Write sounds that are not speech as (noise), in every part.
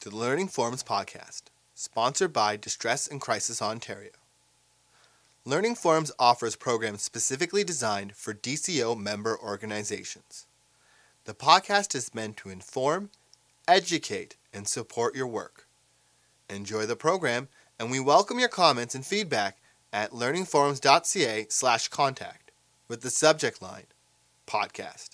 to the Learning Forums podcast, sponsored by Distress and Crisis Ontario. Learning Forums offers programs specifically designed for DCO member organizations. The podcast is meant to inform, educate, and support your work. Enjoy the program, and we welcome your comments and feedback at learningforums.ca slash contact with the subject line podcast.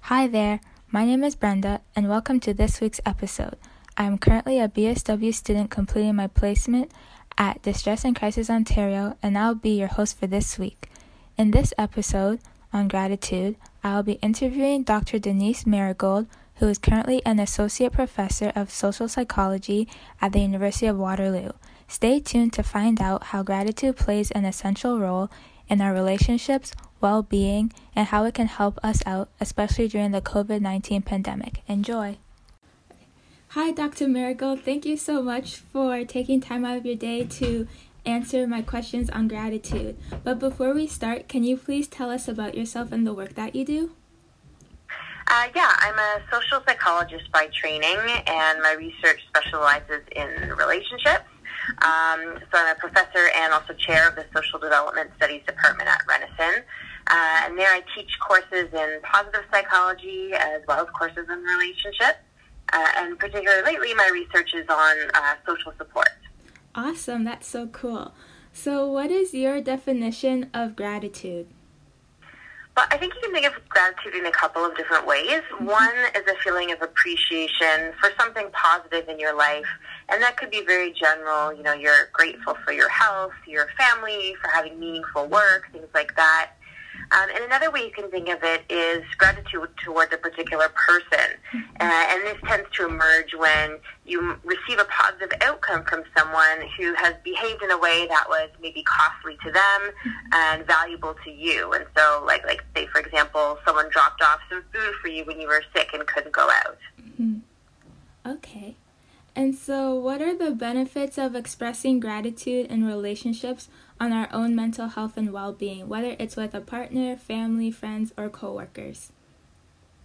Hi there. My name is Brenda, and welcome to this week's episode. I am currently a BSW student completing my placement at Distress and Crisis Ontario, and I'll be your host for this week. In this episode on gratitude, I'll be interviewing Dr. Denise Marigold, who is currently an associate professor of social psychology at the University of Waterloo. Stay tuned to find out how gratitude plays an essential role in our relationships, well being, and how it can help us out, especially during the COVID 19 pandemic. Enjoy! Hi, Dr. Marigold. Thank you so much for taking time out of your day to answer my questions on gratitude. But before we start, can you please tell us about yourself and the work that you do? Uh, yeah, I'm a social psychologist by training, and my research specializes in relationships. Um, so I'm a professor and also chair of the Social Development Studies Department at Renison. Uh, and there I teach courses in positive psychology as well as courses in relationships. Uh, and particularly lately, my research is on uh, social support. Awesome, that's so cool. So, what is your definition of gratitude? Well, I think you can think of gratitude in a couple of different ways. Mm-hmm. One is a feeling of appreciation for something positive in your life, and that could be very general. You know, you're grateful for your health, your family, for having meaningful work, things like that. And another way you can think of it is gratitude towards a particular person. Mm-hmm. Uh, and this tends to emerge when you receive a positive outcome from someone who has behaved in a way that was maybe costly to them mm-hmm. and valuable to you. And so, like, like say, for example, someone dropped off some food for you when you were sick and couldn't go out. Mm-hmm. Okay. And so, what are the benefits of expressing gratitude in relationships on our own mental health and well being, whether it's with a partner, family, friends, or coworkers?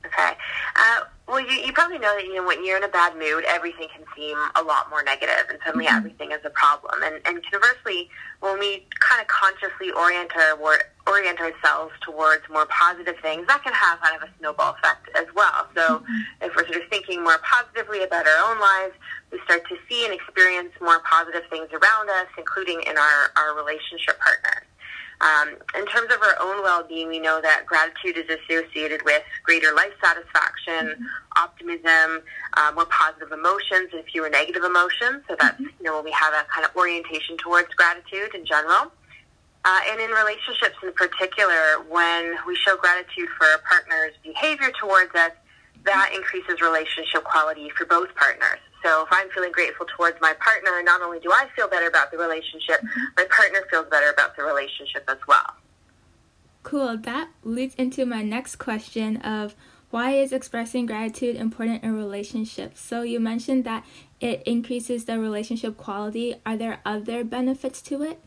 Okay. Uh, well, you, you probably know that you know when you're in a bad mood, everything can seem a lot more negative, and suddenly mm-hmm. everything is a problem. And, and conversely, when we kind of consciously orient our orient ourselves towards more positive things, that can have kind of a snowball effect as well. So, mm-hmm. if we're sort of thinking more positively about our own lives, we start to see and experience more positive things around us, including in our, our relationship partners. Um, in terms of our own well-being, we know that gratitude is associated with greater life satisfaction, mm-hmm. optimism, uh, more positive emotions, and fewer negative emotions. So that's mm-hmm. you know when we have a kind of orientation towards gratitude in general. Uh, and in relationships in particular, when we show gratitude for a partner's behavior towards us, that increases relationship quality for both partners. So if I'm feeling grateful towards my partner, not only do I feel better about the relationship, mm-hmm. my partner feels better about the relationship as well. Cool. That leads into my next question of why is expressing gratitude important in relationships? So you mentioned that it increases the relationship quality. Are there other benefits to it?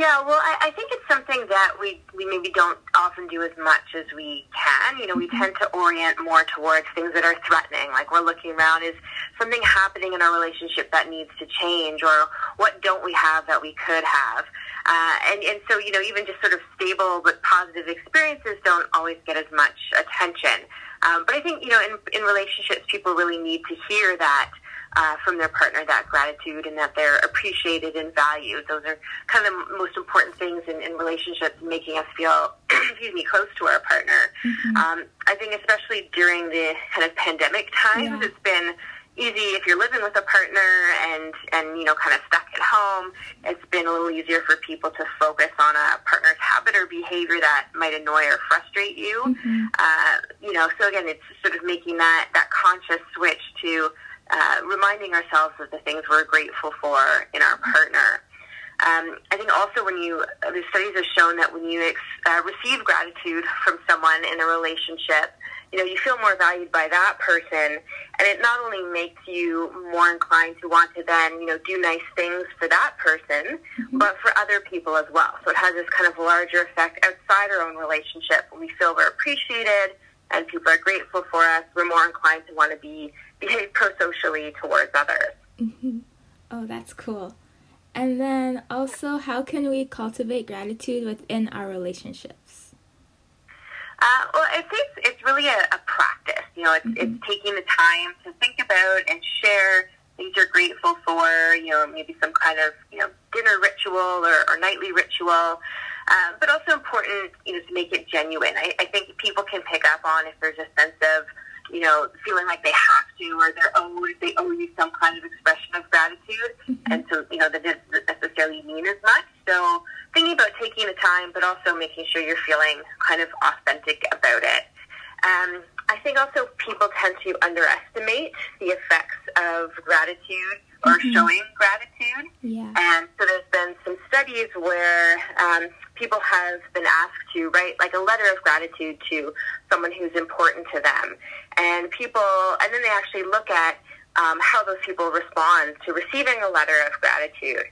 Yeah, well, I, I think it's something that we, we maybe don't often do as much as we can. You know, we mm-hmm. tend to orient more towards things that are threatening. Like we're looking around, is something happening in our relationship that needs to change, or what don't we have that we could have? Uh, and, and so, you know, even just sort of stable but positive experiences don't always get as much attention. Um, but I think, you know, in, in relationships, people really need to hear that uh, from their partner that gratitude and that they're appreciated and valued. Those are kind of the most important things in, in relationships, making us feel, (clears throat) excuse me, close to our partner. Mm-hmm. Um, I think especially during the kind of pandemic times, yeah. it's been easy if you're living with a partner and and you know kind of stuck at home. It's been a little easier for people to focus on a partner's habit or behavior that might annoy or frustrate you. Mm-hmm. Uh, you know, so again, it's sort of making that that conscious switch to uh, reminding ourselves of the things we're grateful for in our partner. Um, I think also when you, uh, the studies have shown that when you ex, uh, receive gratitude from someone in a relationship, you know, you feel more valued by that person, and it not only makes you more inclined to want to then, you know, do nice things for that person, mm-hmm. but for other people as well. So it has this kind of larger effect outside our own relationship. We feel we're appreciated and people are grateful for us, we're more inclined to want to be behave pro-socially towards others. Mm-hmm. Oh, that's cool. And then also, how can we cultivate gratitude within our relationships? Uh, well, I think it's, it's really a, a, practice. You know, it's, mm-hmm. it's taking the time to think about and share things you're grateful for. You know, maybe some kind of you know dinner ritual or, or nightly ritual. Um, but also important, you know, to make it genuine. I, I think people can pick up on if there's a sense of you know, feeling like they have to or they're owed, they owe you some kind of expression of gratitude. Mm-hmm. And so, you know, that doesn't necessarily mean as much. So thinking about taking the time, but also making sure you're feeling kind of authentic about it. Um, I think also people tend to underestimate the effects of gratitude or mm-hmm. showing gratitude. Yeah. And so there's been some studies where um, people have been asked to write like a letter of gratitude to someone who's important to them. And people, and then they actually look at um, how those people respond to receiving a letter of gratitude.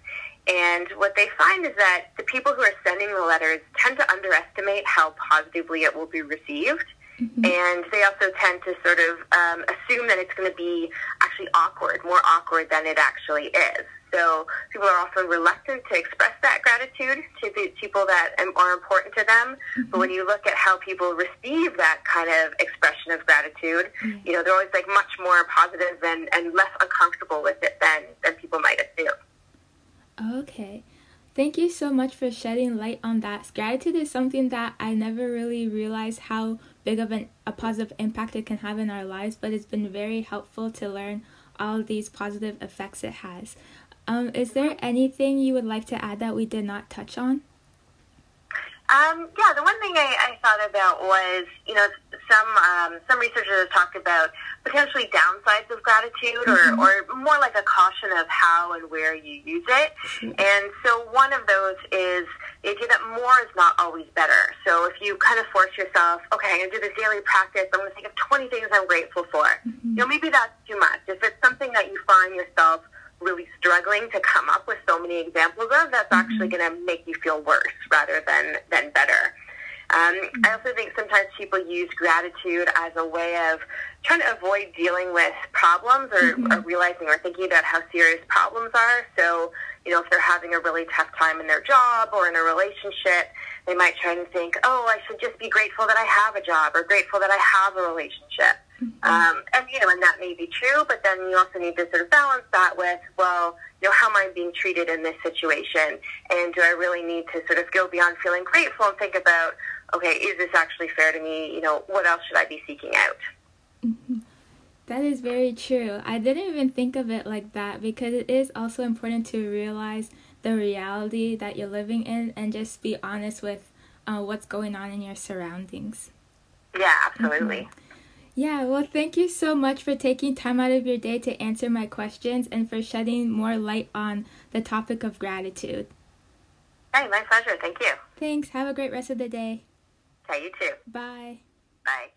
And what they find is that the people who are sending the letters tend to underestimate how positively it will be received. Mm-hmm. And they also tend to sort of um, assume that it's going to be actually awkward, more awkward than it actually is. So people are often reluctant to express that gratitude to the people that are important to them. Mm-hmm. But when you look at how people receive that kind of expression of gratitude, mm-hmm. you know, they're always like much more positive and, and less uncomfortable with it than, than people might assume. Okay. Thank you so much for shedding light on that. Gratitude is something that I never really realized how big of an, a positive impact it can have in our lives, but it's been very helpful to learn all these positive effects it has. Um, is there anything you would like to add that we did not touch on? Um, yeah, the one thing I, I thought about was, you know, some um, some researchers have talked about potentially downsides of gratitude, mm-hmm. or, or more like a caution of how and where you use it. And so one of those is the idea that more is not always better. So if you kind of force yourself, okay, I'm going to do this daily practice. I'm going to think of 20 things I'm grateful for. Mm-hmm. You know, maybe that's too much. If it's something that you find yourself really struggling to come up with so many examples of, that's mm-hmm. actually going to make you feel worse rather than, than better. Um. I also think sometimes people use gratitude as a way of trying to avoid dealing with problems or, mm-hmm. or realizing or thinking about how serious problems are. So, you know, if they're having a really tough time in their job or in a relationship, they might try and think, oh, I should just be grateful that I have a job or grateful that I have a relationship. Um, and you know, and that may be true, but then you also need to sort of balance that with, well, you know, how am I being treated in this situation, and do I really need to sort of go beyond feeling grateful and think about, okay, is this actually fair to me? You know, what else should I be seeking out? Mm-hmm. (laughs) That is very true. I didn't even think of it like that because it is also important to realize the reality that you're living in and just be honest with uh, what's going on in your surroundings. Yeah, absolutely. Mm-hmm. Yeah, well, thank you so much for taking time out of your day to answer my questions and for shedding more light on the topic of gratitude. Hey, my pleasure. Thank you. Thanks. Have a great rest of the day. Okay, you too. Bye. Bye.